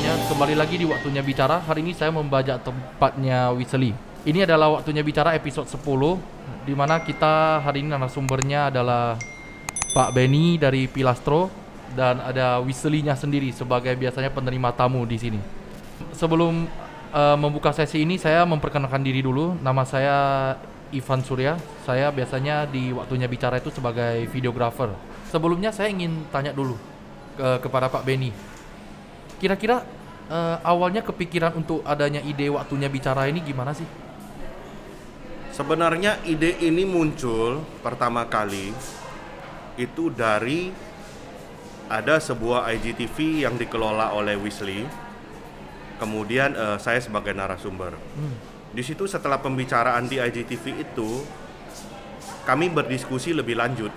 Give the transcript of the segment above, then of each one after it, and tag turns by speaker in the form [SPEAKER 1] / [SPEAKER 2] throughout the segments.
[SPEAKER 1] semuanya, kembali lagi di Waktunya Bicara Hari ini saya membajak tempatnya Wisely. Ini adalah Waktunya Bicara episode 10 di mana kita hari ini narasumbernya adalah Pak Benny dari Pilastro Dan ada Wisely-nya sendiri sebagai biasanya penerima tamu di sini. Sebelum uh, membuka sesi ini saya memperkenalkan diri dulu. Nama saya Ivan Surya. Saya biasanya di Waktunya Bicara itu sebagai videographer. Sebelumnya saya ingin tanya dulu ke, kepada Pak Benny. Kira-kira uh, awalnya kepikiran untuk adanya ide waktunya bicara ini gimana sih?
[SPEAKER 2] Sebenarnya ide ini muncul pertama kali itu dari ada sebuah IGTV yang dikelola oleh Weasley. Kemudian uh, saya sebagai narasumber. Hmm. Di situ setelah pembicaraan di IGTV itu kami berdiskusi lebih lanjut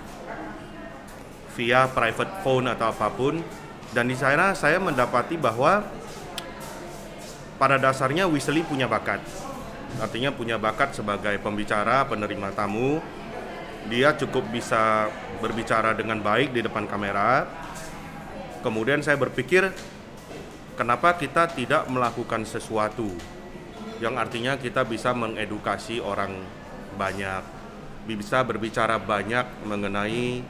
[SPEAKER 2] via private phone atau apa pun dan di sana saya mendapati bahwa pada dasarnya Weasley punya bakat. Artinya punya bakat sebagai pembicara, penerima tamu. Dia cukup bisa berbicara dengan baik di depan kamera. Kemudian saya berpikir, kenapa kita tidak melakukan sesuatu yang artinya kita bisa mengedukasi orang banyak, bisa berbicara banyak mengenai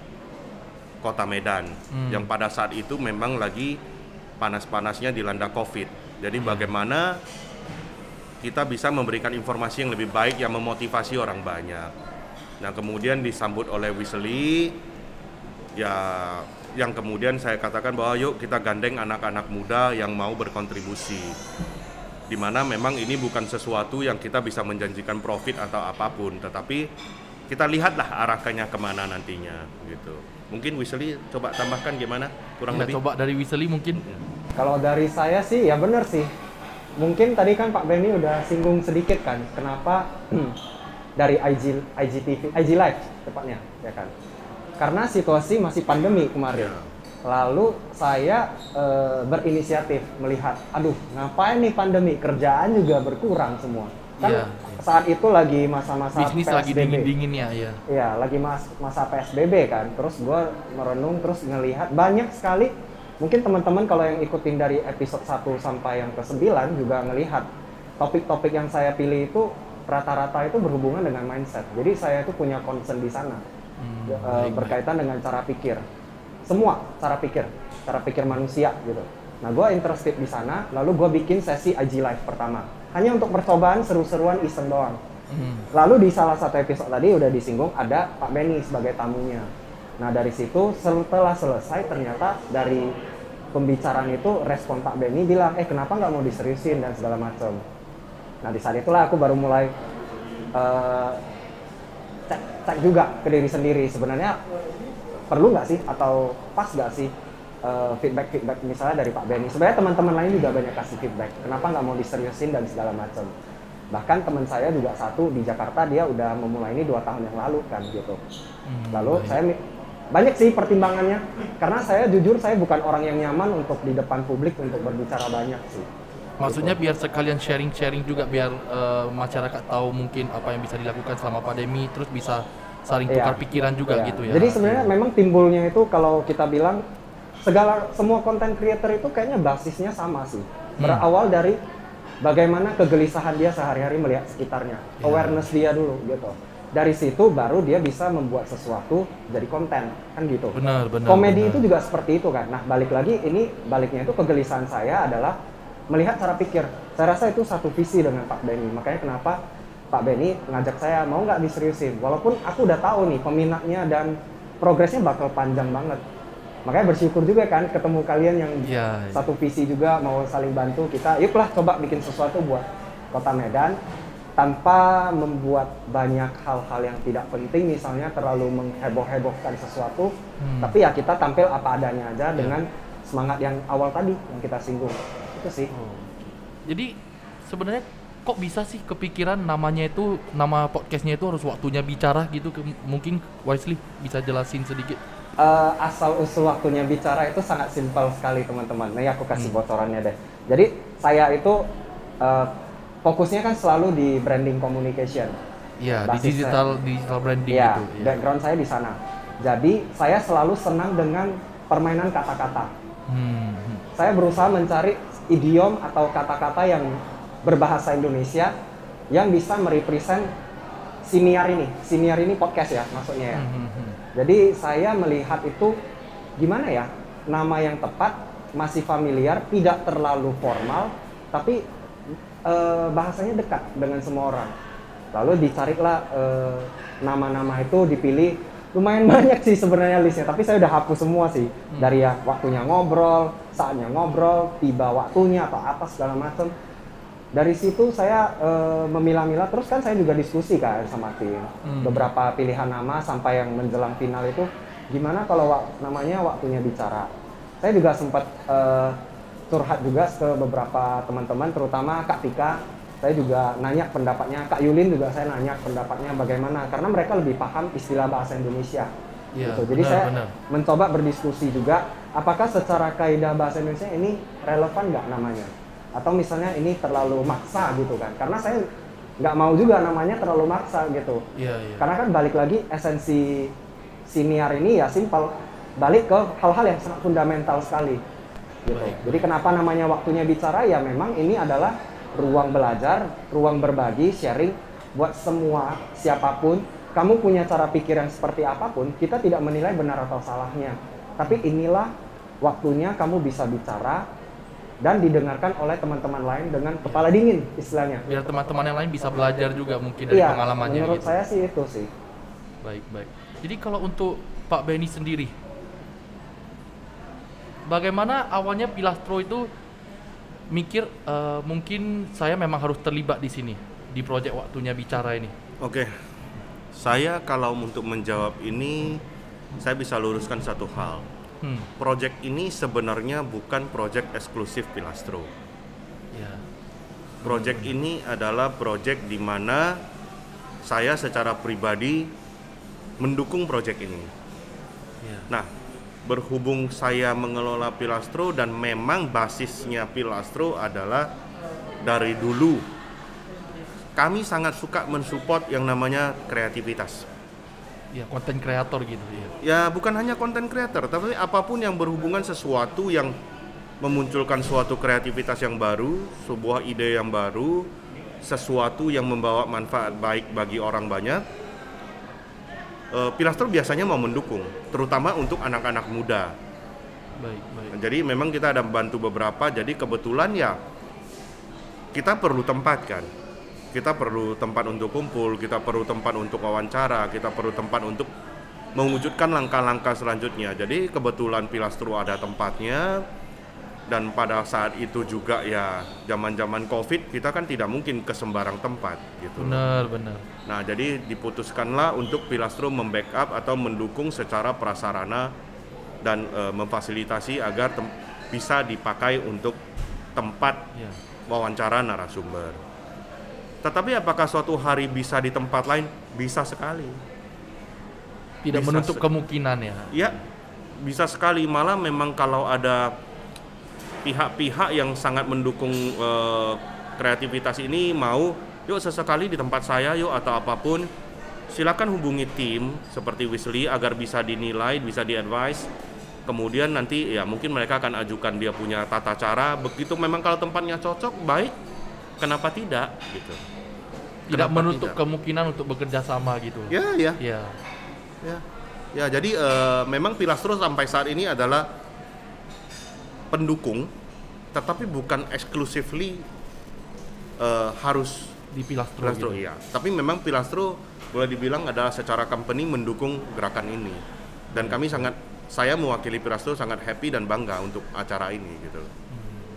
[SPEAKER 2] kota Medan hmm. yang pada saat itu memang lagi panas-panasnya dilanda Covid. Jadi bagaimana kita bisa memberikan informasi yang lebih baik yang memotivasi orang banyak. Nah kemudian disambut oleh Weasley, ya yang kemudian saya katakan bahwa yuk kita gandeng anak-anak muda yang mau berkontribusi. Di mana memang ini bukan sesuatu yang kita bisa menjanjikan profit atau apa pun, tetapi kita lihatlah arahkannya ke mana nantinya gitu. Mungkin Wisely coba tambahkan gimana kurang
[SPEAKER 1] ya,
[SPEAKER 2] lebih.
[SPEAKER 1] Coba dari Wisely mungkin.
[SPEAKER 3] Kalau dari saya sih ya benar sih. Mungkin tadi kan Pak Benny udah singgung sedikit kan kenapa dari IG IGTV IG Live tepatnya ya kan. Karena situasi masih pandemi kemarin. Ya. Lalu saya e, berinisiatif melihat, aduh ngapain nih pandemi kerjaan juga berkurang semua kan yeah. saat itu lagi masa-masa
[SPEAKER 1] bisnis PSBB. lagi dingin ya ya
[SPEAKER 3] iya lagi mas masa PSBB kan terus gue merenung terus ngelihat banyak sekali mungkin teman-teman kalau yang ikutin dari episode 1 sampai yang ke 9 juga ngelihat topik-topik yang saya pilih itu rata-rata itu berhubungan dengan mindset jadi saya itu punya concern di sana hmm, uh, berkaitan dengan cara pikir semua cara pikir cara pikir manusia gitu nah gue interested di sana lalu gue bikin sesi IG live pertama hanya untuk percobaan seru-seruan iseng doang. Hmm. Lalu di salah satu episode tadi udah disinggung ada Pak Benny sebagai tamunya. Nah dari situ setelah selesai ternyata dari pembicaraan itu respon Pak Benny bilang, eh kenapa nggak mau diseriusin dan segala macam. Nah di saat itulah aku baru mulai uh, cek, cek juga ke diri sendiri sebenarnya perlu nggak sih atau pas nggak sih uh, feedback feedback misalnya dari Pak Benny. Sebenarnya teman-teman lain juga banyak kasih feedback. Kenapa nggak mau diseriusin dan segala macam. Bahkan teman saya juga satu di Jakarta dia udah memulai ini dua tahun yang lalu kan gitu. Hmm, Lalu saya banyak sih pertimbangannya karena saya jujur saya bukan orang yang nyaman untuk di depan publik untuk berbicara banyak sih.
[SPEAKER 1] Maksudnya biar sekalian sharing-sharing juga biar uh, masyarakat tahu mungkin apa yang bisa dilakukan selama pandemi terus bisa saling iya. tukar ya, pikiran juga ya. gitu ya.
[SPEAKER 3] Jadi sebenarnya memang timbulnya itu kalau kita bilang segala semua konten creator itu kayaknya basisnya sama sih. Hmm. Berawal dari bagaimana kegelisahan dia sehari-hari melihat sekitarnya, yeah. awareness dia dulu gitu. Dari situ baru dia bisa membuat sesuatu jadi konten kan gitu.
[SPEAKER 1] Benar, benar.
[SPEAKER 3] Komedi
[SPEAKER 1] benar.
[SPEAKER 3] itu juga seperti itu kan. Nah, balik lagi ini baliknya itu kegelisahan saya adalah melihat cara pikir. Saya rasa itu satu visi dengan Pak Benny. Makanya kenapa Pak Benny ngajak saya mau nggak diseriusin. Walaupun aku udah tahu nih peminatnya dan progresnya bakal panjang banget makanya bersyukur juga kan ketemu kalian yang ya, ya. satu visi juga mau saling bantu kita yuklah coba bikin sesuatu buat kota Medan tanpa membuat banyak hal-hal yang tidak penting misalnya terlalu mengheboh-hebohkan sesuatu hmm. tapi ya kita tampil apa adanya aja ya. dengan semangat yang awal tadi yang kita singgung itu sih oh.
[SPEAKER 1] jadi sebenarnya kok bisa sih kepikiran namanya itu nama podcastnya itu harus waktunya bicara gitu mungkin Wisely bisa jelasin sedikit
[SPEAKER 3] uh, asal usul waktunya bicara itu sangat simpel sekali teman-teman. Nih aku kasih hmm. bocorannya deh. Jadi saya itu uh, fokusnya kan selalu di branding communication.
[SPEAKER 1] Iya, di digital digital branding
[SPEAKER 3] ya, itu. Ya. background saya di sana. Jadi saya selalu senang dengan permainan kata-kata. Hmm. Saya berusaha mencari idiom atau kata-kata yang berbahasa Indonesia yang bisa merepresent siniar ini. Siniar ini podcast ya maksudnya ya.
[SPEAKER 1] Hmm, hmm, hmm.
[SPEAKER 3] Jadi saya melihat itu gimana ya nama yang tepat masih familiar, tidak terlalu formal, tapi eh, bahasanya dekat dengan semua orang. Lalu dicarilah eh, nama-nama itu dipilih lumayan banyak sih sebenarnya listnya, tapi saya udah hapus semua sih dari yang waktunya ngobrol, saatnya ngobrol, tiba waktunya atau apa segala macam. Dari situ saya eh, memilah-milah, terus kan saya juga diskusi kan sama tim
[SPEAKER 1] Hmm.
[SPEAKER 3] beberapa pilihan nama sampai yang menjelang final itu gimana kalau wak- namanya waktunya bicara. Saya juga sempat eh, curhat juga ke beberapa teman-teman, terutama Kak Tika. Saya juga nanya pendapatnya, Kak Yulin juga saya nanya pendapatnya bagaimana, karena mereka lebih paham istilah bahasa Indonesia.
[SPEAKER 1] Iya,
[SPEAKER 3] gitu. Jadi
[SPEAKER 1] benar,
[SPEAKER 3] saya
[SPEAKER 1] benar.
[SPEAKER 3] mencoba berdiskusi juga, apakah secara kaidah bahasa Indonesia ini relevan nggak namanya? Atau misalnya ini terlalu maksa gitu kan? Karena saya nggak mau juga namanya terlalu maksa gitu.
[SPEAKER 1] Iya, iya.
[SPEAKER 3] Karena kan balik lagi esensi siniar ini ya simpel balik ke hal-hal yang sangat fundamental sekali. Gitu.
[SPEAKER 1] Baik.
[SPEAKER 3] Jadi kenapa namanya waktunya bicara ya memang ini adalah ruang belajar, ruang berbagi, sharing buat semua siapa pun. Kamu punya cara pikir yang seperti apa pun, kita tidak menilai benar atau salahnya. Tapi inilah waktunya kamu bisa bicara dan didengarkan oleh teman-teman lain dengan kepala dingin istilahnya.
[SPEAKER 1] Biar teman-teman yang lain bisa belajar juga mungkin dari
[SPEAKER 3] Iya,
[SPEAKER 1] pengalamannya
[SPEAKER 3] menurut
[SPEAKER 1] gitu.
[SPEAKER 3] saya sih itu sih.
[SPEAKER 1] Baik, baik. Jadi kalau untuk Pak Benny sendiri, bagaimana awalnya Pilastro itu mikir eh, mungkin saya memang harus terlibat di sini di proyek waktunya bicara ini.
[SPEAKER 2] Oke, saya kalau untuk menjawab ini, saya bisa luruskan satu hal.
[SPEAKER 1] Hmm,
[SPEAKER 2] Project ini sebenarnya bukan project eksklusif Pilastro.
[SPEAKER 1] ya.
[SPEAKER 2] Project ini adalah project di mana saya secara pribadi mendukung project ini.
[SPEAKER 1] Ya.
[SPEAKER 2] Nah, berhubung saya mengelola Pilastro dan memang basisnya Pilastro adalah dari dulu kami sangat suka mensupport yang namanya kreativitas.
[SPEAKER 1] Ya, konten kreator gitu ya.
[SPEAKER 2] Ya bukan hanya konten creator, tapi apa pun yang berhubungan sesuatu yang memunculkan suatu kreativitas yang baru, sebuah ide yang baru, sesuatu yang membawa manfaat baik bagi orang banyak. Eh, Pilastro biasanya mau mendukung, terutama untuk anak-anak muda.
[SPEAKER 1] Baik, baik.
[SPEAKER 2] Jadi memang kita ada bantu beberapa, jadi kebetulan ya kita perlu tempat kan. Kita perlu tempat untuk kumpul, kita perlu tempat untuk wawancara, kita perlu tempat untuk mewujudkan langkah-langkah selanjutnya. Jadi kebetulan Pilastro ada tempatnya dan pada saat itu juga ya zaman-zaman Covid kita kan tidak mungkin ke sembarang tempat gitu.
[SPEAKER 1] Benar, benar.
[SPEAKER 2] Nah, jadi diputuskanlah untuk Pilastro membackup atau mendukung secara prasarana dan eh, memfasilitasi agar bisa dipakai untuk tempat
[SPEAKER 1] Ya.
[SPEAKER 2] wawancara narasumber. Tetapi apakah suatu hari bisa di tempat lain? Bisa sekali.
[SPEAKER 1] Tidak
[SPEAKER 2] Bisa
[SPEAKER 1] menutup
[SPEAKER 2] se-
[SPEAKER 1] kemungkinan ya.
[SPEAKER 2] Ya, bisa sekali. Malah memang kalau ada pihak-pihak yang sangat mendukung eh, kreativitas ini mau, yuk sesekali di tempat saya yuk atau apa pun, silakan hubungi tim seperti Wisly agar bisa dinilai, bisa di-advise. Kemudian nanti ya mungkin mereka akan ajukan dia punya tata cara. Begitu memang kalau tempatnya cocok, baik. Kenapa tidak? Gitu.
[SPEAKER 1] Tidak
[SPEAKER 2] Kenapa
[SPEAKER 1] menutup
[SPEAKER 2] tidak?
[SPEAKER 1] kemungkinan untuk bekerja sama gitu.
[SPEAKER 2] Ya, ya.
[SPEAKER 1] Ya.
[SPEAKER 2] Ya, ya jadi eh, memang Pilastro sampai saat ini adalah pendukung, tetapi bukan exclusively eh, harus
[SPEAKER 1] Di Pilastro,
[SPEAKER 2] Pilastro,
[SPEAKER 1] gitu.
[SPEAKER 2] iya. Tapi memang Pilastro boleh dibilang adalah secara company mendukung gerakan ini, dan kami sangat, saya mewakili Pilastro sangat happy dan bangga untuk acara ini gitu.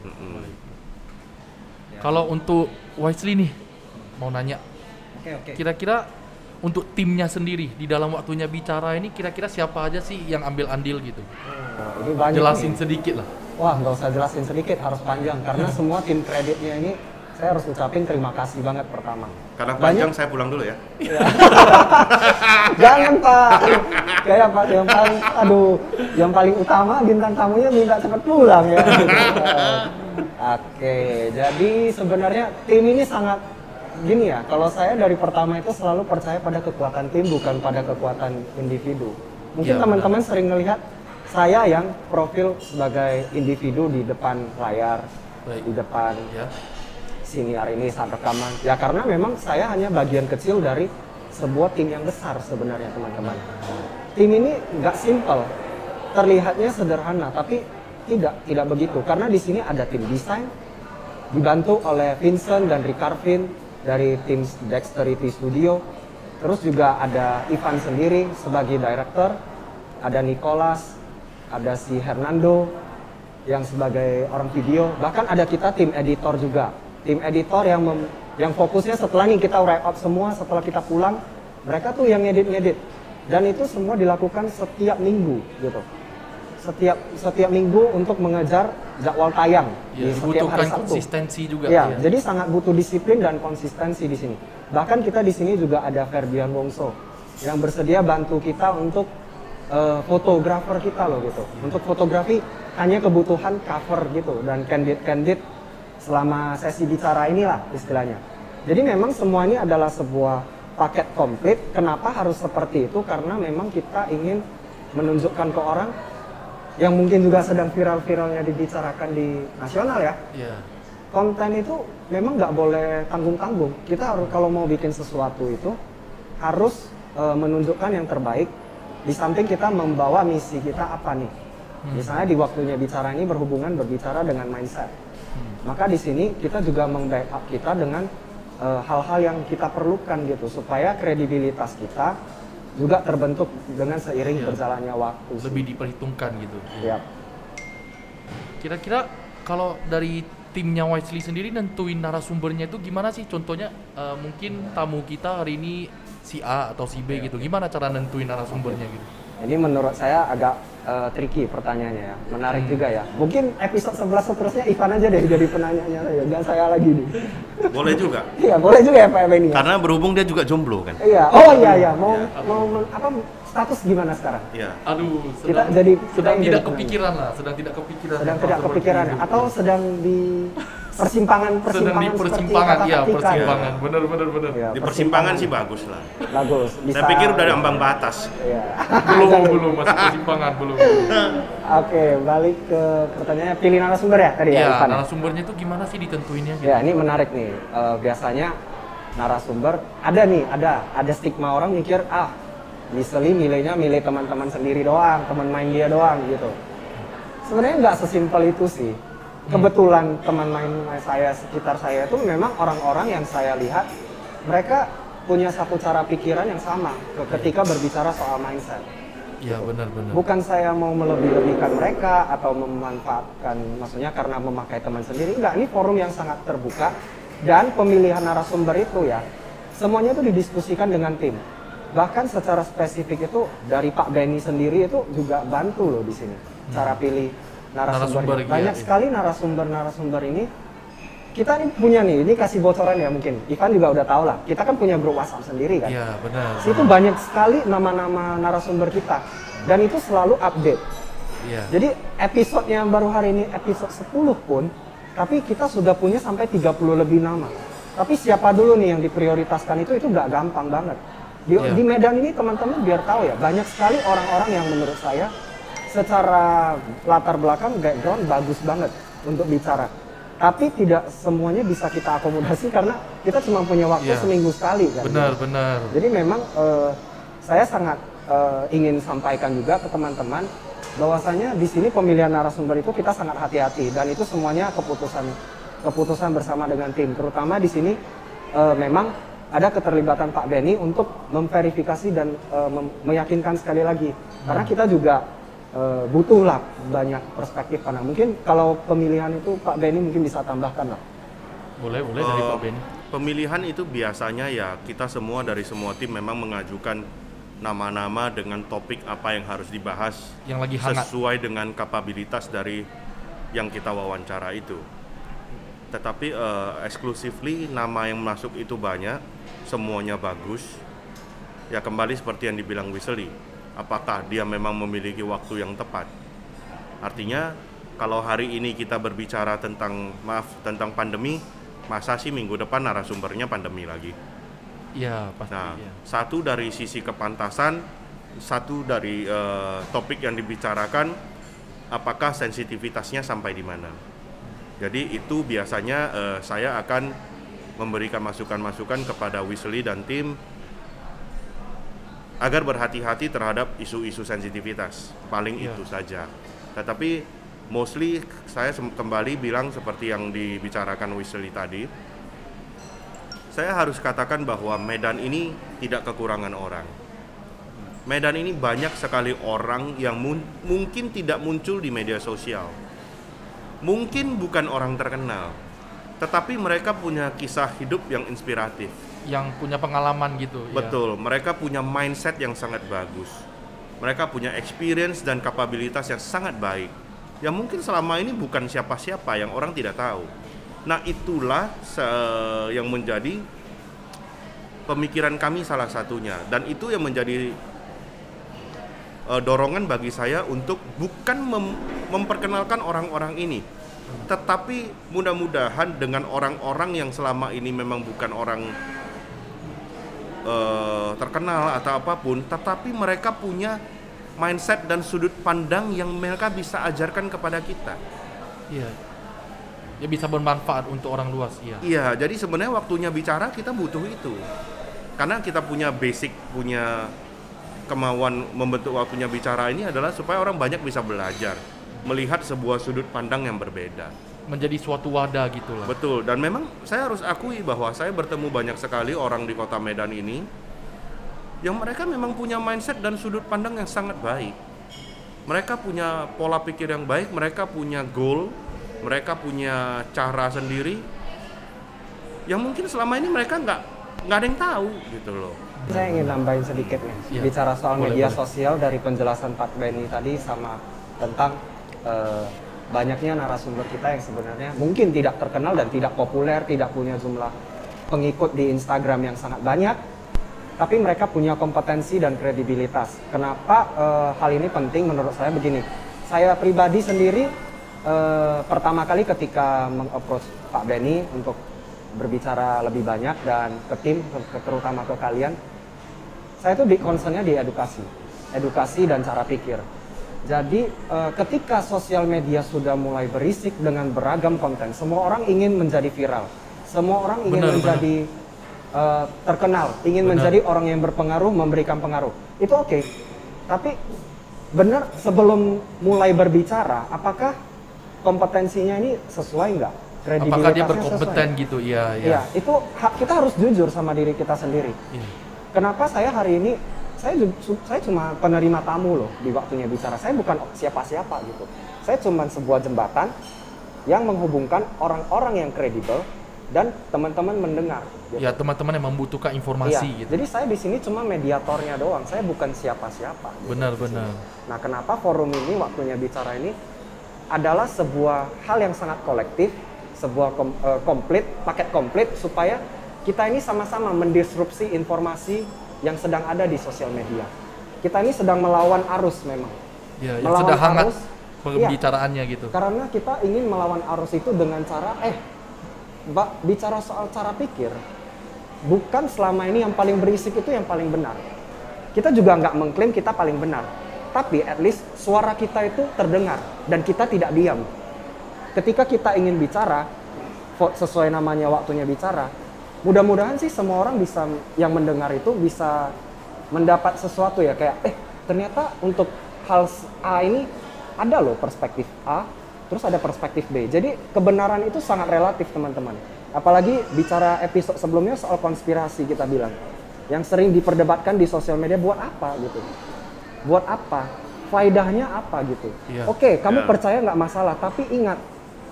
[SPEAKER 2] Mm-mm.
[SPEAKER 1] Kalau untuk Wisely nih, mau nanya,
[SPEAKER 3] Oke oke.
[SPEAKER 1] kira-kira untuk timnya sendiri di dalam waktunya bicara ini kira-kira siapa aja sih yang ambil andil gitu?
[SPEAKER 3] Nah, ini banyak
[SPEAKER 1] Jelasin
[SPEAKER 3] nih.
[SPEAKER 1] sedikit lah.
[SPEAKER 3] Wah nggak usah jelasin sedikit, harus panjang karena semua tim kreditnya ini saya harus ucapin terima kasih banget pertama.
[SPEAKER 2] Karena
[SPEAKER 3] Banyak-
[SPEAKER 2] panjang saya pulang dulu ya.
[SPEAKER 3] Jangan Pak, kayak Pak yang paling, aduh, yang paling utama bintang tamunya minta cepat pulang ya. Oke, jadi sebenarnya tim ini sangat gini ya. Kalau saya dari pertama itu selalu percaya pada kekuatan tim bukan pada kekuatan individu. Mungkin
[SPEAKER 1] Ya,
[SPEAKER 3] teman-teman sering melihat saya yang profil sebagai individu di depan layar.
[SPEAKER 1] Baik.
[SPEAKER 3] di depan
[SPEAKER 1] Ya.
[SPEAKER 3] siniar ini saat rekaman. Ya karena memang saya hanya bagian kecil dari sebuah tim yang besar sebenarnya teman-teman. Tim ini nggak simple, terlihatnya sederhana, tapi tidak tidak begitu. Karena di sini ada tim desain, dibantu oleh Vincent dan Ricarvin dari tim Dexterity Studio. Terus juga ada Ivan sendiri sebagai director, ada Nicholas, ada si Hernando yang sebagai orang video, bahkan ada kita tim editor juga. Tim editor yang mem- yang fokusnya setelah nih kita wrap up semua, setelah kita pulang, mereka tuh yang ngedit-ngedit. Dan itu semua dilakukan setiap minggu gitu. Setiap setiap minggu untuk mengejar jadwal tayang
[SPEAKER 1] Ya,
[SPEAKER 3] di setiap
[SPEAKER 1] dibutuhkan
[SPEAKER 3] hari Sabtu.
[SPEAKER 1] konsistensi juga.
[SPEAKER 3] Ya,
[SPEAKER 1] ya.
[SPEAKER 3] jadi sangat butuh disiplin dan konsistensi di sini. Bahkan kita di sini juga ada Ferdian Wongso yang bersedia bantu kita untuk eh, fotografer kita loh gitu. Untuk fotografi hanya kebutuhan cover gitu dan candid-candid selama sesi bicara inilah istilahnya. Jadi memang semua ini adalah sebuah paket komplit. Kenapa harus seperti itu? Karena memang kita ingin menunjukkan ke orang yang mungkin juga sedang viral-viralnya dibicarakan di nasional ya
[SPEAKER 1] Ya.
[SPEAKER 3] konten itu memang nggak boleh tanggung-tanggung. Kita harus kalau mau bikin sesuatu itu harus e, menunjukkan yang terbaik. Di samping kita membawa misi kita apa nih. Misalnya di waktunya bicara ini berhubungan berbicara dengan mindset. Maka di sini kita juga meng-backup kita dengan e, hal-hal yang kita perlukan gitu supaya kredibilitas kita juga terbentuk dengan seiring
[SPEAKER 1] Iya.
[SPEAKER 3] berjalannya waktu. sih.
[SPEAKER 1] Lebih diperhitungkan gitu.
[SPEAKER 3] Yap.
[SPEAKER 1] Kira-kira kalau dari timnya Wisely sendiri nentuin narasumbernya itu gimana sih? Contohnya eh, mungkin tamu kita hari ini si A atau si B gitu. Gimana cara nentuin narasumbernya gitu?
[SPEAKER 3] Ini menurut saya agak eh, tricky pertanyaannya ya, menarik
[SPEAKER 1] Hmm.
[SPEAKER 3] juga ya. Mungkin episode 11 seterusnya Ivan aja deh jadi penanyanya saya, jangan saya lagi nih.
[SPEAKER 2] Boleh juga.
[SPEAKER 3] Iya boleh juga ya Pak Benny. Ya?
[SPEAKER 2] Karena berhubung dia juga jomblo kan.
[SPEAKER 3] Iya, oh iya iya, mau
[SPEAKER 2] Iya.
[SPEAKER 3] mau men- apa status gimana sekarang?
[SPEAKER 2] Iya.
[SPEAKER 1] Aduh,
[SPEAKER 3] Kita jadi
[SPEAKER 1] sedang tidak
[SPEAKER 3] jadi
[SPEAKER 1] kepikiran lah, sedang tidak kepikiran.
[SPEAKER 3] Sedang tidak kepikiran atau sedang di persimpangan
[SPEAKER 1] sedang
[SPEAKER 3] persimpangan
[SPEAKER 1] di persimpangan, iya
[SPEAKER 3] kata-kata
[SPEAKER 1] persimpangan, bener bener bener.
[SPEAKER 3] Iya,
[SPEAKER 2] Di persimpangan sih bagus lah.
[SPEAKER 3] Bagus. Bisa,
[SPEAKER 2] Saya pikir udah ada ambang batas.
[SPEAKER 3] Iya.
[SPEAKER 1] Belum belum masih persimpangan belum.
[SPEAKER 3] Oke, balik ke pertanyaannya pilih narasumber ya tadi ya, Ivan.
[SPEAKER 1] narasumbernya itu gimana sih ditentuinnya gitu?
[SPEAKER 3] Ya, ini menarik nih. Eh, biasanya narasumber ada nih, ada ada stigma orang mikir ah Miseli milihnya milih teman-teman sendiri doang, teman main dia doang gitu. Sebenarnya nggak sesimpel itu sih. Kebetulan teman main saya sekitar saya itu memang orang-orang yang saya lihat mereka punya satu cara pikiran yang sama ke- ketika berbicara soal mindset.
[SPEAKER 1] Iya benar benar.
[SPEAKER 3] Bukan saya mau melebih-lebihkan mereka atau memanfaatkan, maksudnya karena memakai teman sendiri. Enggak, ini forum yang sangat terbuka dan pemilihan narasumber itu ya, semuanya itu didiskusikan dengan tim. Bahkan secara spesifik itu dari Pak Benny sendiri itu juga bantu loh di sini cara pilih
[SPEAKER 1] Narasumber,
[SPEAKER 3] narasumber.
[SPEAKER 1] iya,
[SPEAKER 3] Banyak
[SPEAKER 1] iya.
[SPEAKER 3] sekali narasumber-narasumber ini kita ini punya nih, ini kasih bocoran ya mungkin. Ivan juga udah tahu lah. Kita kan punya grup WhatsApp sendiri kan.
[SPEAKER 1] Iya benar.
[SPEAKER 3] Situ banyak sekali nama-nama narasumber kita dan itu selalu update.
[SPEAKER 1] Iya.
[SPEAKER 3] Jadi episode yang baru hari ini episode 10 pun tapi kita sudah punya sampai 30 lebih nama. Tapi siapa dulu nih yang diprioritaskan itu itu nggak gampang banget. Di,
[SPEAKER 1] Iya.
[SPEAKER 3] di Medan ini teman-teman biar tahu ya banyak sekali orang-orang yang menurut saya secara latar belakang background bagus banget untuk bicara. Tapi tidak semuanya bisa kita akomodasi karena kita cuma punya waktu
[SPEAKER 1] Iya.
[SPEAKER 3] seminggu sekali kan.
[SPEAKER 1] Benar benar.
[SPEAKER 3] Jadi memang eh, saya sangat eh, ingin sampaikan juga ke teman-teman bahwasanya di sini pemilihan narasumber itu kita sangat hati-hati dan itu semuanya keputusan keputusan bersama dengan tim. Terutama di sini eh, memang ada keterlibatan Pak Benny untuk memverifikasi dan mem- meyakinkan sekali lagi karena kita juga eh, butuh lah banyak perspektif karena mungkin kalau pemilihan itu Pak Benny mungkin bisa tambahkan lah.
[SPEAKER 1] Boleh boleh dari
[SPEAKER 2] Eh,
[SPEAKER 1] Pak Benny.
[SPEAKER 2] Pemilihan itu biasanya ya kita semua dari semua tim memang mengajukan nama-nama dengan topik apa yang harus dibahas
[SPEAKER 1] Yang lagi hangat.
[SPEAKER 2] sesuai dengan kapabilitas dari yang kita wawancara itu. Tetapi eh, exclusively nama yang masuk itu banyak, semuanya bagus. Ya kembali seperti yang dibilang Wisely, apakah dia memang memiliki waktu yang tepat? Artinya kalau hari ini kita berbicara tentang maaf tentang pandemi, masa sih minggu depan narasumbernya pandemi lagi?
[SPEAKER 1] Iya pasti.
[SPEAKER 2] Nah,
[SPEAKER 1] iya.
[SPEAKER 2] satu dari sisi kepantasan, satu dari eh, topik yang dibicarakan, apakah sensitivitasnya sampai di mana? Jadi itu biasanya eh, saya akan memberikan masukan-masukan kepada Wesley dan tim agar berhati-hati terhadap isu-isu sensitivitas. Paling
[SPEAKER 1] Iya.
[SPEAKER 2] itu saja. Tetapi mostly saya kembali bilang seperti yang dibicarakan Wesley tadi. Saya harus katakan bahwa Medan ini tidak kekurangan orang. Medan ini banyak sekali orang yang mun- mungkin tidak muncul di media sosial. Mungkin bukan orang terkenal, tetapi mereka punya kisah hidup yang inspiratif.
[SPEAKER 1] Yang punya pengalaman gitu. ya.
[SPEAKER 2] Betul, mereka punya mindset yang sangat bagus. Mereka punya experience dan kapabilitas yang sangat baik. Yang mungkin selama ini bukan siapa-siapa yang orang tidak tahu. Nah, itulah yang menjadi pemikiran kami salah satunya dan itu yang menjadi eh, dorongan bagi saya untuk bukan mem- memperkenalkan orang-orang ini, tetapi mudah-mudahan dengan orang-orang yang selama ini memang bukan orang eh, terkenal atau apa pun, tetapi mereka punya mindset dan sudut pandang yang mereka bisa ajarkan kepada kita.
[SPEAKER 1] Iya. Ya bisa bermanfaat untuk orang luas, iya.
[SPEAKER 2] Iya, jadi sebenarnya waktunya bicara kita butuh itu. Karena kita punya basic, punya kemauan membentuk waktunya bicara ini adalah supaya orang banyak bisa belajar, melihat sebuah sudut pandang yang berbeda.
[SPEAKER 1] Menjadi suatu wadah gitu lah.
[SPEAKER 2] Betul, dan memang saya harus akui bahwa saya bertemu banyak sekali orang di kota Medan ini yang mereka memang punya mindset dan sudut pandang yang sangat baik. Mereka punya pola pikir yang baik, mereka punya goal, mereka punya cara sendiri yang mungkin selama ini mereka nggak nggak ada yang tahu gitu loh.
[SPEAKER 3] Saya ingin nambahin sedikit nih,
[SPEAKER 1] Iya.
[SPEAKER 3] bicara soal
[SPEAKER 1] Boleh,
[SPEAKER 3] media
[SPEAKER 1] boleh.
[SPEAKER 3] sosial dari penjelasan Pak Benny tadi sama tentang eh, banyaknya narasumber kita yang sebenarnya mungkin tidak terkenal dan tidak populer, tidak punya jumlah pengikut di Instagram yang sangat banyak, tapi mereka punya kompetensi dan kredibilitas. Kenapa eh, hal ini penting menurut saya begini? Saya pribadi sendiri eh, pertama kali ketika mengapproach Pak Benny untuk berbicara lebih banyak dan ke tim, terutama ke kalian, saya tuh di concernnya di edukasi, edukasi dan cara pikir. Jadi eh, ketika sosial media sudah mulai berisik dengan beragam konten, semua orang ingin menjadi viral, semua orang ingin
[SPEAKER 1] Benar,
[SPEAKER 3] menjadi eh, terkenal, ingin
[SPEAKER 1] Benar.
[SPEAKER 3] menjadi orang yang berpengaruh, memberikan pengaruh. Itu oke, tapi benar sebelum mulai berbicara, apakah kompetensinya ini sesuai nggak?
[SPEAKER 1] Apakah dia berkompeten
[SPEAKER 3] sesuai?
[SPEAKER 1] gitu? Iya, iya.
[SPEAKER 3] Iya, itu kita harus jujur sama diri kita sendiri.
[SPEAKER 1] Iya.
[SPEAKER 3] Kenapa saya hari ini saya saya cuma penerima tamu loh di waktunya bicara. Saya bukan siapa-siapa gitu. Saya cuma sebuah jembatan yang menghubungkan orang-orang yang kredibel dan teman-teman mendengar. gitu.
[SPEAKER 1] Ya, teman-teman yang membutuhkan informasi gitu.
[SPEAKER 3] Jadi saya di sini cuma mediatornya doang. Saya bukan siapa-siapa. gitu.
[SPEAKER 1] Benar, benar.
[SPEAKER 3] Nah, kenapa forum ini waktunya bicara ini adalah sebuah hal yang sangat kolektif, sebuah kom- eh, komplit, paket komplit supaya kita ini sama-sama mendisrupsi informasi yang sedang ada di sosial media. Kita ini sedang melawan arus memang.
[SPEAKER 1] Ya, yang
[SPEAKER 3] Melawan
[SPEAKER 1] sudah hangat
[SPEAKER 3] arus,
[SPEAKER 1] pembicaraannya gitu.
[SPEAKER 3] Karena kita ingin melawan arus itu dengan cara eh Mbak bicara soal cara pikir bukan selama ini yang paling berisik itu yang paling benar. Kita juga nggak mengklaim kita paling benar, tapi at least suara kita itu terdengar dan kita tidak diam. Ketika kita ingin bicara sesuai namanya waktunya bicara, mudah-mudahan sih semua orang bisa yang mendengar itu bisa mendapat sesuatu ya kayak eh ternyata untuk hal A ini ada loh perspektif A, terus ada perspektif B. Jadi kebenaran itu sangat relatif teman-teman. Apalagi bicara episode sebelumnya soal konspirasi kita bilang, yang sering diperdebatkan di sosial media buat apa gitu? Buat apa? Faidahnya apa gitu?
[SPEAKER 1] Iya.
[SPEAKER 3] Oke, kamu
[SPEAKER 2] Ya.
[SPEAKER 3] percaya nggak masalah, tapi ingat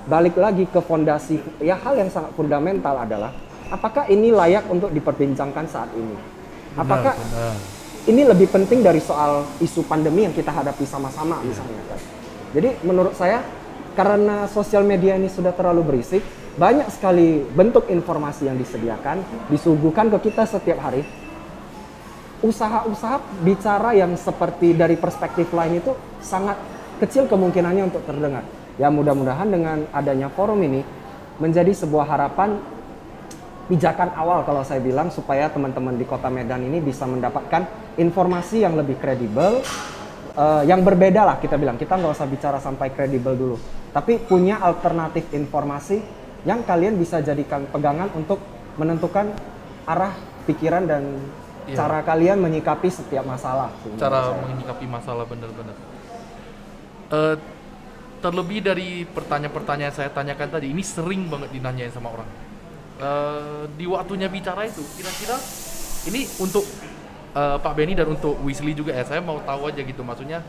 [SPEAKER 3] balik lagi ke fondasi. Ya hal yang sangat fundamental adalah apakah ini layak untuk diperbincangkan saat ini? Apakah
[SPEAKER 1] benar.
[SPEAKER 3] ini lebih penting dari soal isu pandemi yang kita hadapi sama-sama misalnya kan. Jadi menurut saya karena sosial media ini sudah terlalu berisik, banyak sekali bentuk informasi yang disediakan, disuguhkan ke kita setiap hari. Usaha-usaha bicara yang seperti dari perspektif lain itu sangat kecil kemungkinannya untuk terdengar. Ya mudah-mudahan dengan adanya forum ini menjadi sebuah harapan pijakan awal kalau saya bilang supaya teman-teman di Kota Medan ini bisa mendapatkan informasi yang lebih kredibel, eh, yang berbeda lah kita bilang. Kita nggak usah bicara sampai kredibel dulu. Tapi punya alternatif informasi yang kalian bisa jadikan pegangan untuk menentukan arah pikiran dan
[SPEAKER 1] Iya.
[SPEAKER 3] cara kalian menyikapi setiap masalah.
[SPEAKER 1] cara
[SPEAKER 3] saya.
[SPEAKER 1] menyikapi masalah benar-benar. Eh, terlebih dari pertanyaan-pertanyaan yang saya tanyakan tadi, ini sering banget dinanyain sama orang. Eh, di waktunya bicara itu, kira-kira ini untuk eh, Pak Benny dan untuk Weasley juga ya, saya mau tahu aja gitu, maksudnya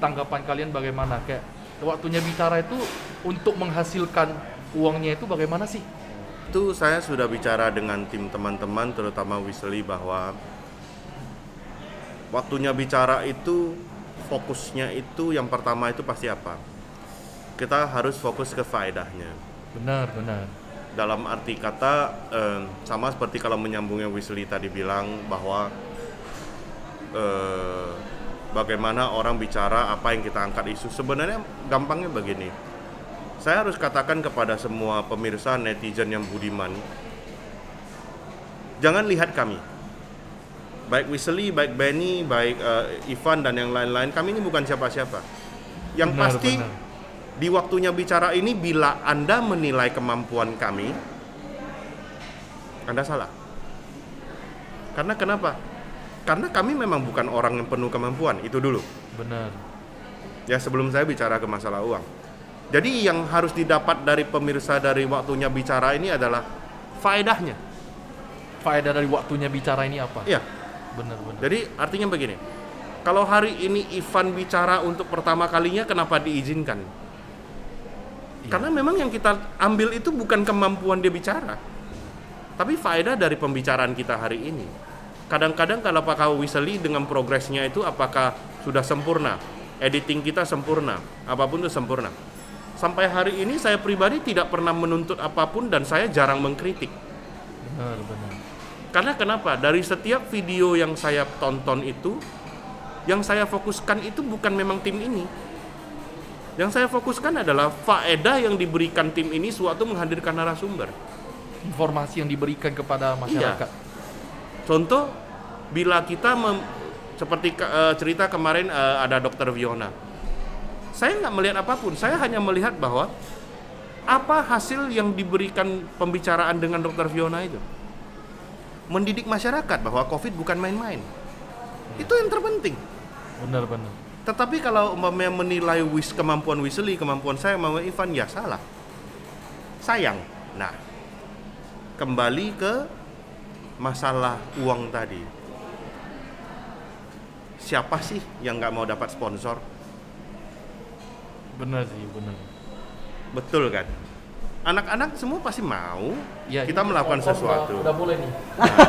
[SPEAKER 1] tanggapan kalian bagaimana? Kayak waktunya bicara itu untuk menghasilkan uangnya itu bagaimana sih?
[SPEAKER 2] Itu saya sudah bicara dengan tim teman-teman terutama Weasley bahwa waktunya bicara itu fokusnya itu yang pertama itu pasti apa? Kita harus fokus ke faedahnya.
[SPEAKER 1] Benar, benar.
[SPEAKER 2] Dalam arti kata eh, sama seperti kalau menyambungnya Weasley tadi bilang bahwa eh, bagaimana orang bicara apa yang kita angkat isu. Sebenarnya gampangnya begini. Saya harus katakan kepada semua pemirsa netizen yang budiman, jangan lihat kami. Baik Weasley, baik Benny, baik eh, Ivan dan yang lain-lain, kami ini bukan siapa-siapa. Yang
[SPEAKER 1] Benar,
[SPEAKER 2] pasti
[SPEAKER 1] benar.
[SPEAKER 2] Di waktunya bicara ini bila Anda menilai kemampuan kami, Anda salah. Karena kenapa? Karena kami memang bukan orang yang penuh kemampuan, itu dulu.
[SPEAKER 1] Benar.
[SPEAKER 2] Ya sebelum saya bicara ke masalah uang. Jadi yang harus didapat dari pemirsa dari waktunya bicara ini adalah faedahnya.
[SPEAKER 1] Faedah dari waktunya bicara ini apa?
[SPEAKER 2] Iya.
[SPEAKER 1] Benar, benar.
[SPEAKER 2] Jadi artinya begini. Kalau hari ini Ivan bicara untuk pertama kalinya kenapa diizinkan?
[SPEAKER 1] Iya.
[SPEAKER 2] Karena memang yang kita ambil itu bukan kemampuan dia bicara. Tapi faedah dari pembicaraan kita hari ini. Kadang-kadang kalau Pak Weasley dengan progresnya itu apakah sudah sempurna? Editing kita sempurna, apa pun itu sempurna. Sampai hari ini saya pribadi tidak pernah menuntut apa pun dan saya jarang mengkritik.
[SPEAKER 1] Benar, benar.
[SPEAKER 2] Karena kenapa? Dari setiap video yang saya tonton itu, yang saya fokuskan itu bukan memang tim ini. Yang saya fokuskan adalah faedah yang diberikan tim ini suatu menghadirkan narasumber.
[SPEAKER 1] Informasi yang diberikan kepada masyarakat.
[SPEAKER 2] Contoh, bila kita mem- seperti eh, cerita kemarin eh, ada dokter Viona, saya nggak melihat apa pun. Saya hanya melihat bahwa apa hasil yang diberikan pembicaraan dengan dokter Viona itu, mendidik masyarakat bahwa COVID bukan main-main. Itu yang terpenting.
[SPEAKER 1] Benar, benar.
[SPEAKER 2] Tetapi kalau umpamanya menilai wis kemampuan Weasley, kemampuan saya, kemampuan Ivan, ya salah. Sayang. Nah, kembali ke masalah uang tadi. Siapa sih yang nggak mau dapat sponsor?
[SPEAKER 1] Benar sih, benar.
[SPEAKER 2] Betul kan? Anak-anak semua pasti mau
[SPEAKER 1] Ya,
[SPEAKER 2] kita
[SPEAKER 1] ini
[SPEAKER 2] melakukan
[SPEAKER 1] sponsor
[SPEAKER 2] sesuatu.
[SPEAKER 1] Udah, udah boleh nih.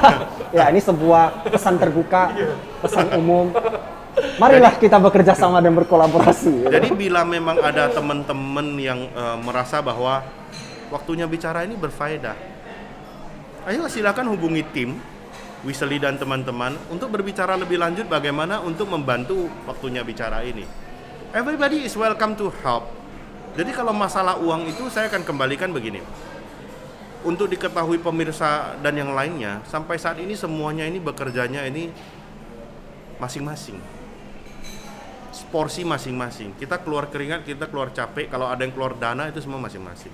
[SPEAKER 3] Ya, ini sebuah pesan terbuka, pesan umum. Marilah kita bekerja sama dan berkolaborasi.
[SPEAKER 2] Jadi bila memang ada teman-teman yang eh, merasa bahwa waktunya bicara ini berfaedah, ayo silakan hubungi tim Weasley dan teman-teman untuk berbicara lebih lanjut bagaimana untuk membantu waktunya bicara ini. Everybody is welcome to help. Jadi kalau masalah uang itu saya akan kembalikan begini. Untuk diketahui pemirsa dan yang lainnya, sampai saat ini semuanya ini bekerjanya ini masing-masing porsi masing-masing. Kita keluar keringat, kita keluar capek. Kalau ada yang keluar dana itu semua masing-masing.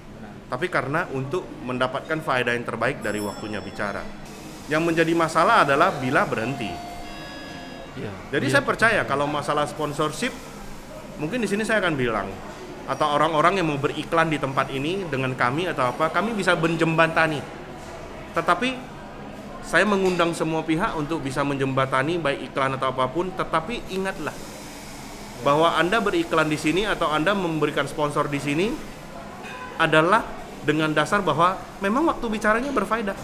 [SPEAKER 2] Tapi karena untuk mendapatkan faedah yang terbaik dari waktunya bicara. Yang menjadi masalah adalah bila berhenti.
[SPEAKER 1] Iya.
[SPEAKER 2] Jadi
[SPEAKER 1] Iya.
[SPEAKER 2] saya percaya kalau masalah sponsorship, mungkin di sini saya akan bilang atau orang-orang yang mau beriklan di tempat ini dengan kami atau apa, kami bisa menjembatani. Tetapi saya mengundang semua pihak untuk bisa menjembatani baik iklan atau apa pun, tetapi ingatlah bahwa Anda beriklan di sini atau Anda memberikan sponsor di sini adalah dengan dasar bahwa memang waktu bicaranya berfaedah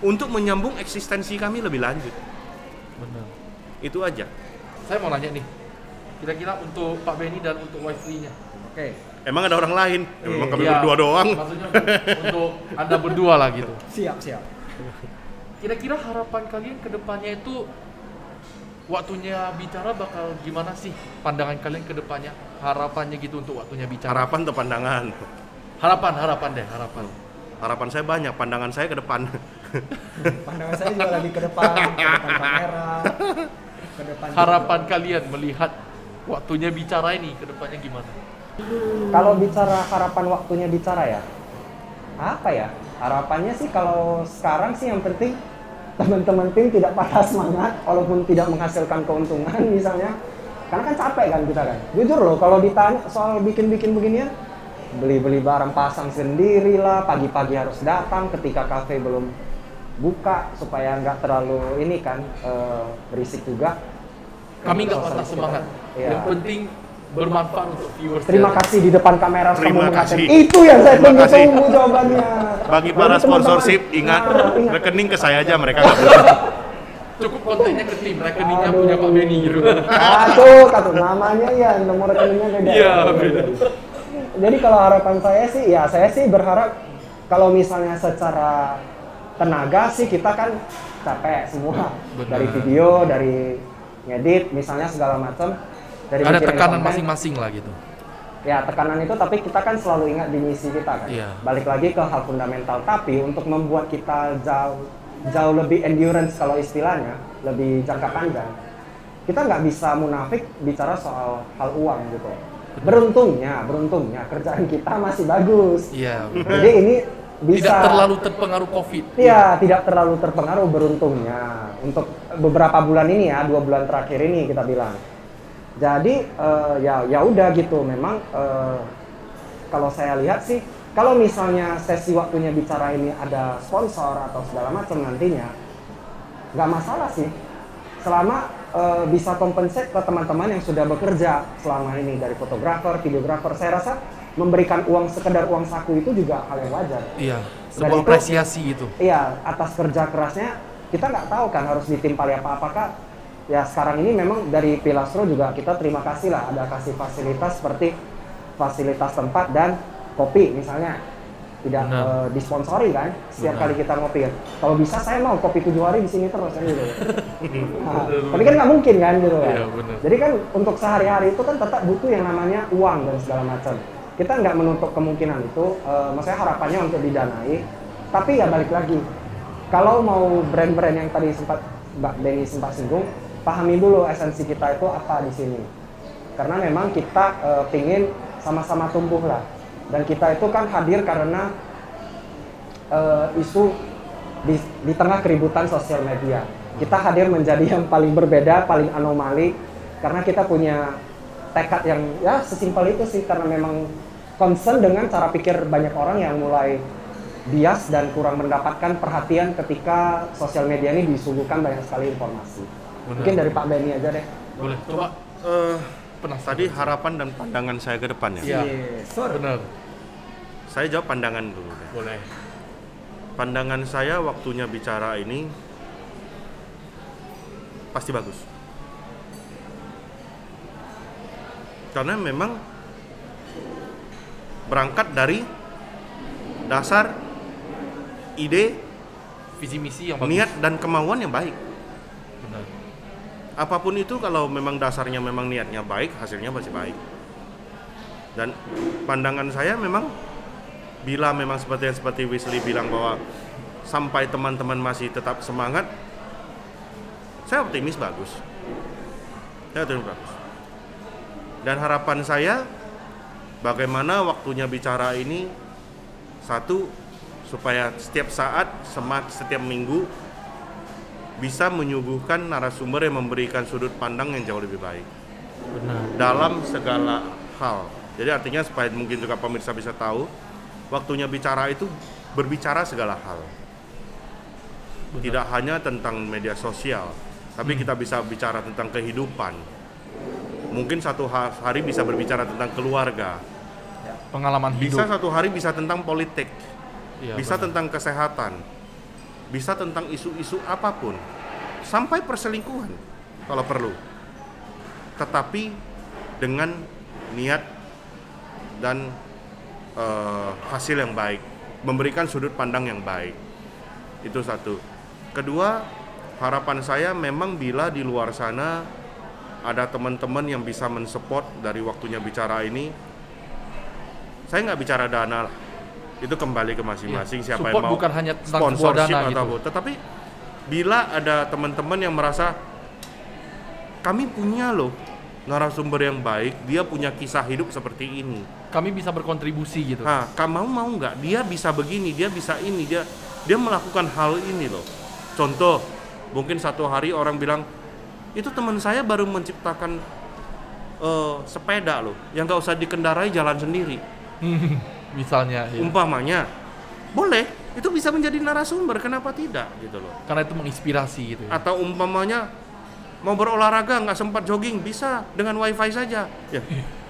[SPEAKER 2] untuk menyambung eksistensi kami lebih lanjut.
[SPEAKER 1] Benar.
[SPEAKER 2] Itu aja.
[SPEAKER 1] Saya mau nanya nih. Kira-kira untuk Pak Benny dan untuk Wesley-nya.
[SPEAKER 3] Oke,
[SPEAKER 2] Emang ada orang lain? Ya, memang kami
[SPEAKER 1] Iya,
[SPEAKER 2] berdua doang.
[SPEAKER 1] Maksudnya untuk, untuk Anda berdua lah gitu.
[SPEAKER 3] siap siap.
[SPEAKER 1] Kira-kira harapan kalian ke depannya itu waktunya bicara bakal gimana sih? Pandangan kalian ke depannya, harapannya gitu untuk waktunya bicara.
[SPEAKER 2] Harapan atau pandangan?
[SPEAKER 1] Harapan, harapan deh, harapan.
[SPEAKER 2] Harapan saya banyak, pandangan saya ke depan.
[SPEAKER 3] Pandangan saya juga lagi ke depan, ke depan kamera. ke depan.
[SPEAKER 1] harapan kalian melihat waktunya bicara ini ke depannya gimana?
[SPEAKER 3] Kalau bicara harapan waktunya bicara ya, apa ya? Harapannya sih kalau sekarang sih yang penting teman-teman tim tidak patah semangat walaupun tidak menghasilkan keuntungan misalnya. Karena kan capek kan kita kan. Jujur loh kalau ditanya soal bikin-bikin beginian, beli-beli barang pasang sendiri lah, pagi-pagi harus datang ketika kafe belum buka supaya nggak terlalu ini kan eh, berisik juga.
[SPEAKER 1] Kami nggak patah
[SPEAKER 3] kita.
[SPEAKER 1] semangat.
[SPEAKER 3] Iya.
[SPEAKER 1] Yang penting bermanfaat untuk viewers.
[SPEAKER 3] Terima kasih di depan kamera
[SPEAKER 2] Terima
[SPEAKER 3] kamu
[SPEAKER 2] kasih.
[SPEAKER 3] Itu yang saya
[SPEAKER 2] Terima kasih.
[SPEAKER 3] tunggu-tunggu jawabannya.
[SPEAKER 2] Bagi para sponsorship ingat
[SPEAKER 3] Nah, ingat.
[SPEAKER 2] rekening ke saya aja mereka nggak butuh.
[SPEAKER 1] Cukup kontennya ke tim, rekeningnya
[SPEAKER 3] Aduh.
[SPEAKER 1] punya Pak Benny gitu.
[SPEAKER 3] Aduh, satu namanya ya, nomor rekeningnya beda.
[SPEAKER 1] Iya, beda.
[SPEAKER 3] Jadi kalau harapan saya sih, ya saya sih berharap kalau misalnya secara tenaga sih kita kan capek semua
[SPEAKER 1] Benar.
[SPEAKER 3] dari video, dari ngedit, misalnya segala macam. Dari
[SPEAKER 1] Ada tekanan masing-masing lah gitu.
[SPEAKER 3] Ya tekanan itu tapi kita kan selalu ingat di misi kita kan.
[SPEAKER 1] Iya.
[SPEAKER 3] Balik lagi ke hal fundamental. Tapi untuk membuat kita jauh jauh lebih endurance kalau istilahnya, lebih jangka panjang, kita nggak bisa munafik bicara soal hal uang gitu. Beruntungnya, beruntungnya kerjaan kita masih bagus.
[SPEAKER 1] Iya.
[SPEAKER 3] Jadi ini bisa
[SPEAKER 1] Tidak terlalu terpengaruh COVID.
[SPEAKER 3] Iya, tidak terlalu terpengaruh beruntungnya untuk beberapa bulan ini ya, dua bulan terakhir ini kita bilang. Jadi eh, ya ya udah gitu, memang eh, kalau saya lihat sih, kalau misalnya sesi waktunya bicara ini ada sponsor atau segala macam nantinya, nggak masalah sih, selama eh, bisa kompensat ke teman-teman yang sudah bekerja selama ini dari fotografer, videografer, saya rasa memberikan uang sekedar uang saku itu juga hal yang wajar.
[SPEAKER 1] Iya. Sebuah
[SPEAKER 3] itu-
[SPEAKER 1] apresiasi itu.
[SPEAKER 3] Iya, atas kerja kerasnya kita nggak tahu kan harus ditimpali apa apakah ya sekarang ini memang dari Pilastro juga kita terima kasih lah. Ada kasih fasilitas seperti fasilitas tempat dan kopi misalnya. Tidak
[SPEAKER 1] Benar.
[SPEAKER 3] eh, disponsori kan? Setiap
[SPEAKER 1] Benar.
[SPEAKER 3] kali kita ngopi. Kalau bisa saya mau kopi tujuh hari di sini terus kan gitu. Nah, tapi kan nggak mungkin kan gitu kan?
[SPEAKER 1] Iya, benar.
[SPEAKER 3] jadi kan untuk sehari-hari itu kan tetap butuh yang namanya uang dan segala macam. Kita nggak menutup kemungkinan itu eh, maksudnya harapannya untuk didanai. Tapi ya balik lagi kalau mau brand-brand yang tadi sempat Mbak Denny sempat singgung pahami dulu esensi kita itu apa di sini karena memang kita eh, pingin sama-sama tumbuh lah dan kita itu kan hadir karena eh, isu di, di tengah keributan sosial media. Kita hadir menjadi yang paling berbeda, paling anomali karena kita punya tekad yang ya sesimpel itu sih karena memang concern dengan cara pikir banyak orang yang mulai bias dan kurang mendapatkan perhatian ketika sosial media ini disuguhkan banyak sekali informasi.
[SPEAKER 1] Benar.
[SPEAKER 3] Mungkin dari Pak Benny aja deh.
[SPEAKER 1] Boleh. Coba
[SPEAKER 2] Eh,
[SPEAKER 1] penasaran.
[SPEAKER 2] tadi harapan dan pandangan saya ke depannya.
[SPEAKER 1] Iya. Benar.
[SPEAKER 2] Saya jawab pandangan dulu. deh.
[SPEAKER 1] Boleh.
[SPEAKER 2] Pandangan saya waktunya bicara ini pasti bagus. Karena memang berangkat dari dasar ide,
[SPEAKER 1] Visi misi yang bagus.
[SPEAKER 2] niat dan kemauan yang baik.
[SPEAKER 1] Benar.
[SPEAKER 2] Apa pun itu kalau memang dasarnya memang niatnya baik hasilnya pasti baik. Dan pandangan saya memang bila memang seperti yang seperti Wesley bilang bahwa sampai teman-teman masih tetap semangat saya optimis bagus. Saya optimis bagus. Dan harapan saya bagaimana waktunya bicara ini satu supaya setiap saat semak setiap minggu bisa menyuguhkan narasumber yang memberikan sudut pandang yang jauh lebih baik
[SPEAKER 1] Benar.
[SPEAKER 2] dalam segala hal. Jadi artinya supaya mungkin juga pemirsa bisa tahu, waktunya bicara itu berbicara segala hal. Tidak hanya tentang media sosial, tapi kita bisa bicara tentang kehidupan. Mungkin satu ha- hari bisa berbicara tentang keluarga,
[SPEAKER 1] Pengalaman
[SPEAKER 2] bisa
[SPEAKER 1] hidup.
[SPEAKER 2] satu hari bisa tentang politik,
[SPEAKER 1] Iya,
[SPEAKER 2] bisa
[SPEAKER 1] benar.
[SPEAKER 2] tentang kesehatan, bisa tentang isu-isu apa pun, sampai perselingkuhan kalau perlu. Tetapi dengan niat dan eh, hasil yang baik, memberikan sudut pandang yang baik. Itu satu. Kedua, harapan saya memang bila di luar sana ada teman-teman yang bisa mensupport dari waktunya bicara ini, saya nggak bicara dana lah. Itu kembali ke masing-masing
[SPEAKER 1] Iya.
[SPEAKER 2] siapa
[SPEAKER 1] Support
[SPEAKER 2] yang mau
[SPEAKER 1] bukan hanya
[SPEAKER 2] sponsorship
[SPEAKER 1] dana
[SPEAKER 2] atau
[SPEAKER 1] gitu.
[SPEAKER 2] apa. Tetapi bila ada teman-teman yang merasa kami punya loh narasumber yang baik, dia punya kisah hidup seperti ini.
[SPEAKER 1] Kami bisa berkontribusi gitu.
[SPEAKER 2] Nah, kamu mau nggak? Dia bisa begini, dia bisa ini, dia dia melakukan hal ini loh. Contoh, mungkin satu hari orang bilang itu teman saya baru menciptakan eh, sepeda loh, yang nggak usah dikendarai jalan sendiri.
[SPEAKER 1] Misalnya ya.
[SPEAKER 2] Umpamanya, boleh, itu bisa menjadi narasumber. Kenapa tidak gitu loh?
[SPEAKER 1] Karena itu menginspirasi gitu ya.
[SPEAKER 2] Atau umpamanya mau berolahraga nggak sempat jogging bisa dengan wifi saja. Ya,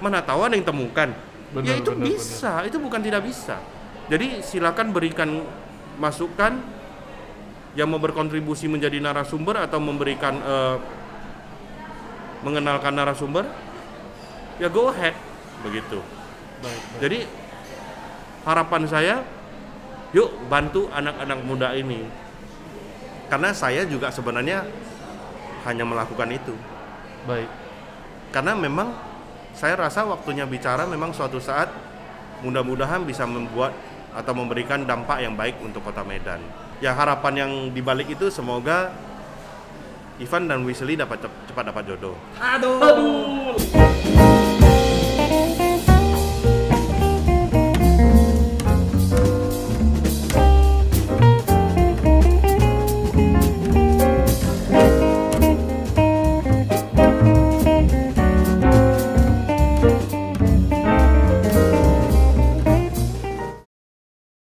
[SPEAKER 2] mana tahu ada yang temukan.
[SPEAKER 1] Benar,
[SPEAKER 2] ya itu
[SPEAKER 1] benar,
[SPEAKER 2] bisa, itu bukan tidak bisa. Jadi silakan berikan masukan yang mau berkontribusi menjadi narasumber atau memberikan eh, mengenalkan narasumber, ya go ahead begitu.
[SPEAKER 1] Baik, baik.
[SPEAKER 2] Jadi harapan saya, yuk bantu anak-anak muda ini. Karena saya juga sebenarnya hanya melakukan itu.
[SPEAKER 1] Baik.
[SPEAKER 2] Karena memang saya rasa waktunya bicara memang suatu saat mudah-mudahan bisa membuat atau memberikan dampak yang baik untuk kota Medan. Ya harapan yang dibalik itu semoga Ivan dan Wesley dapat cep- cepat dapat jodoh.
[SPEAKER 1] Aduh.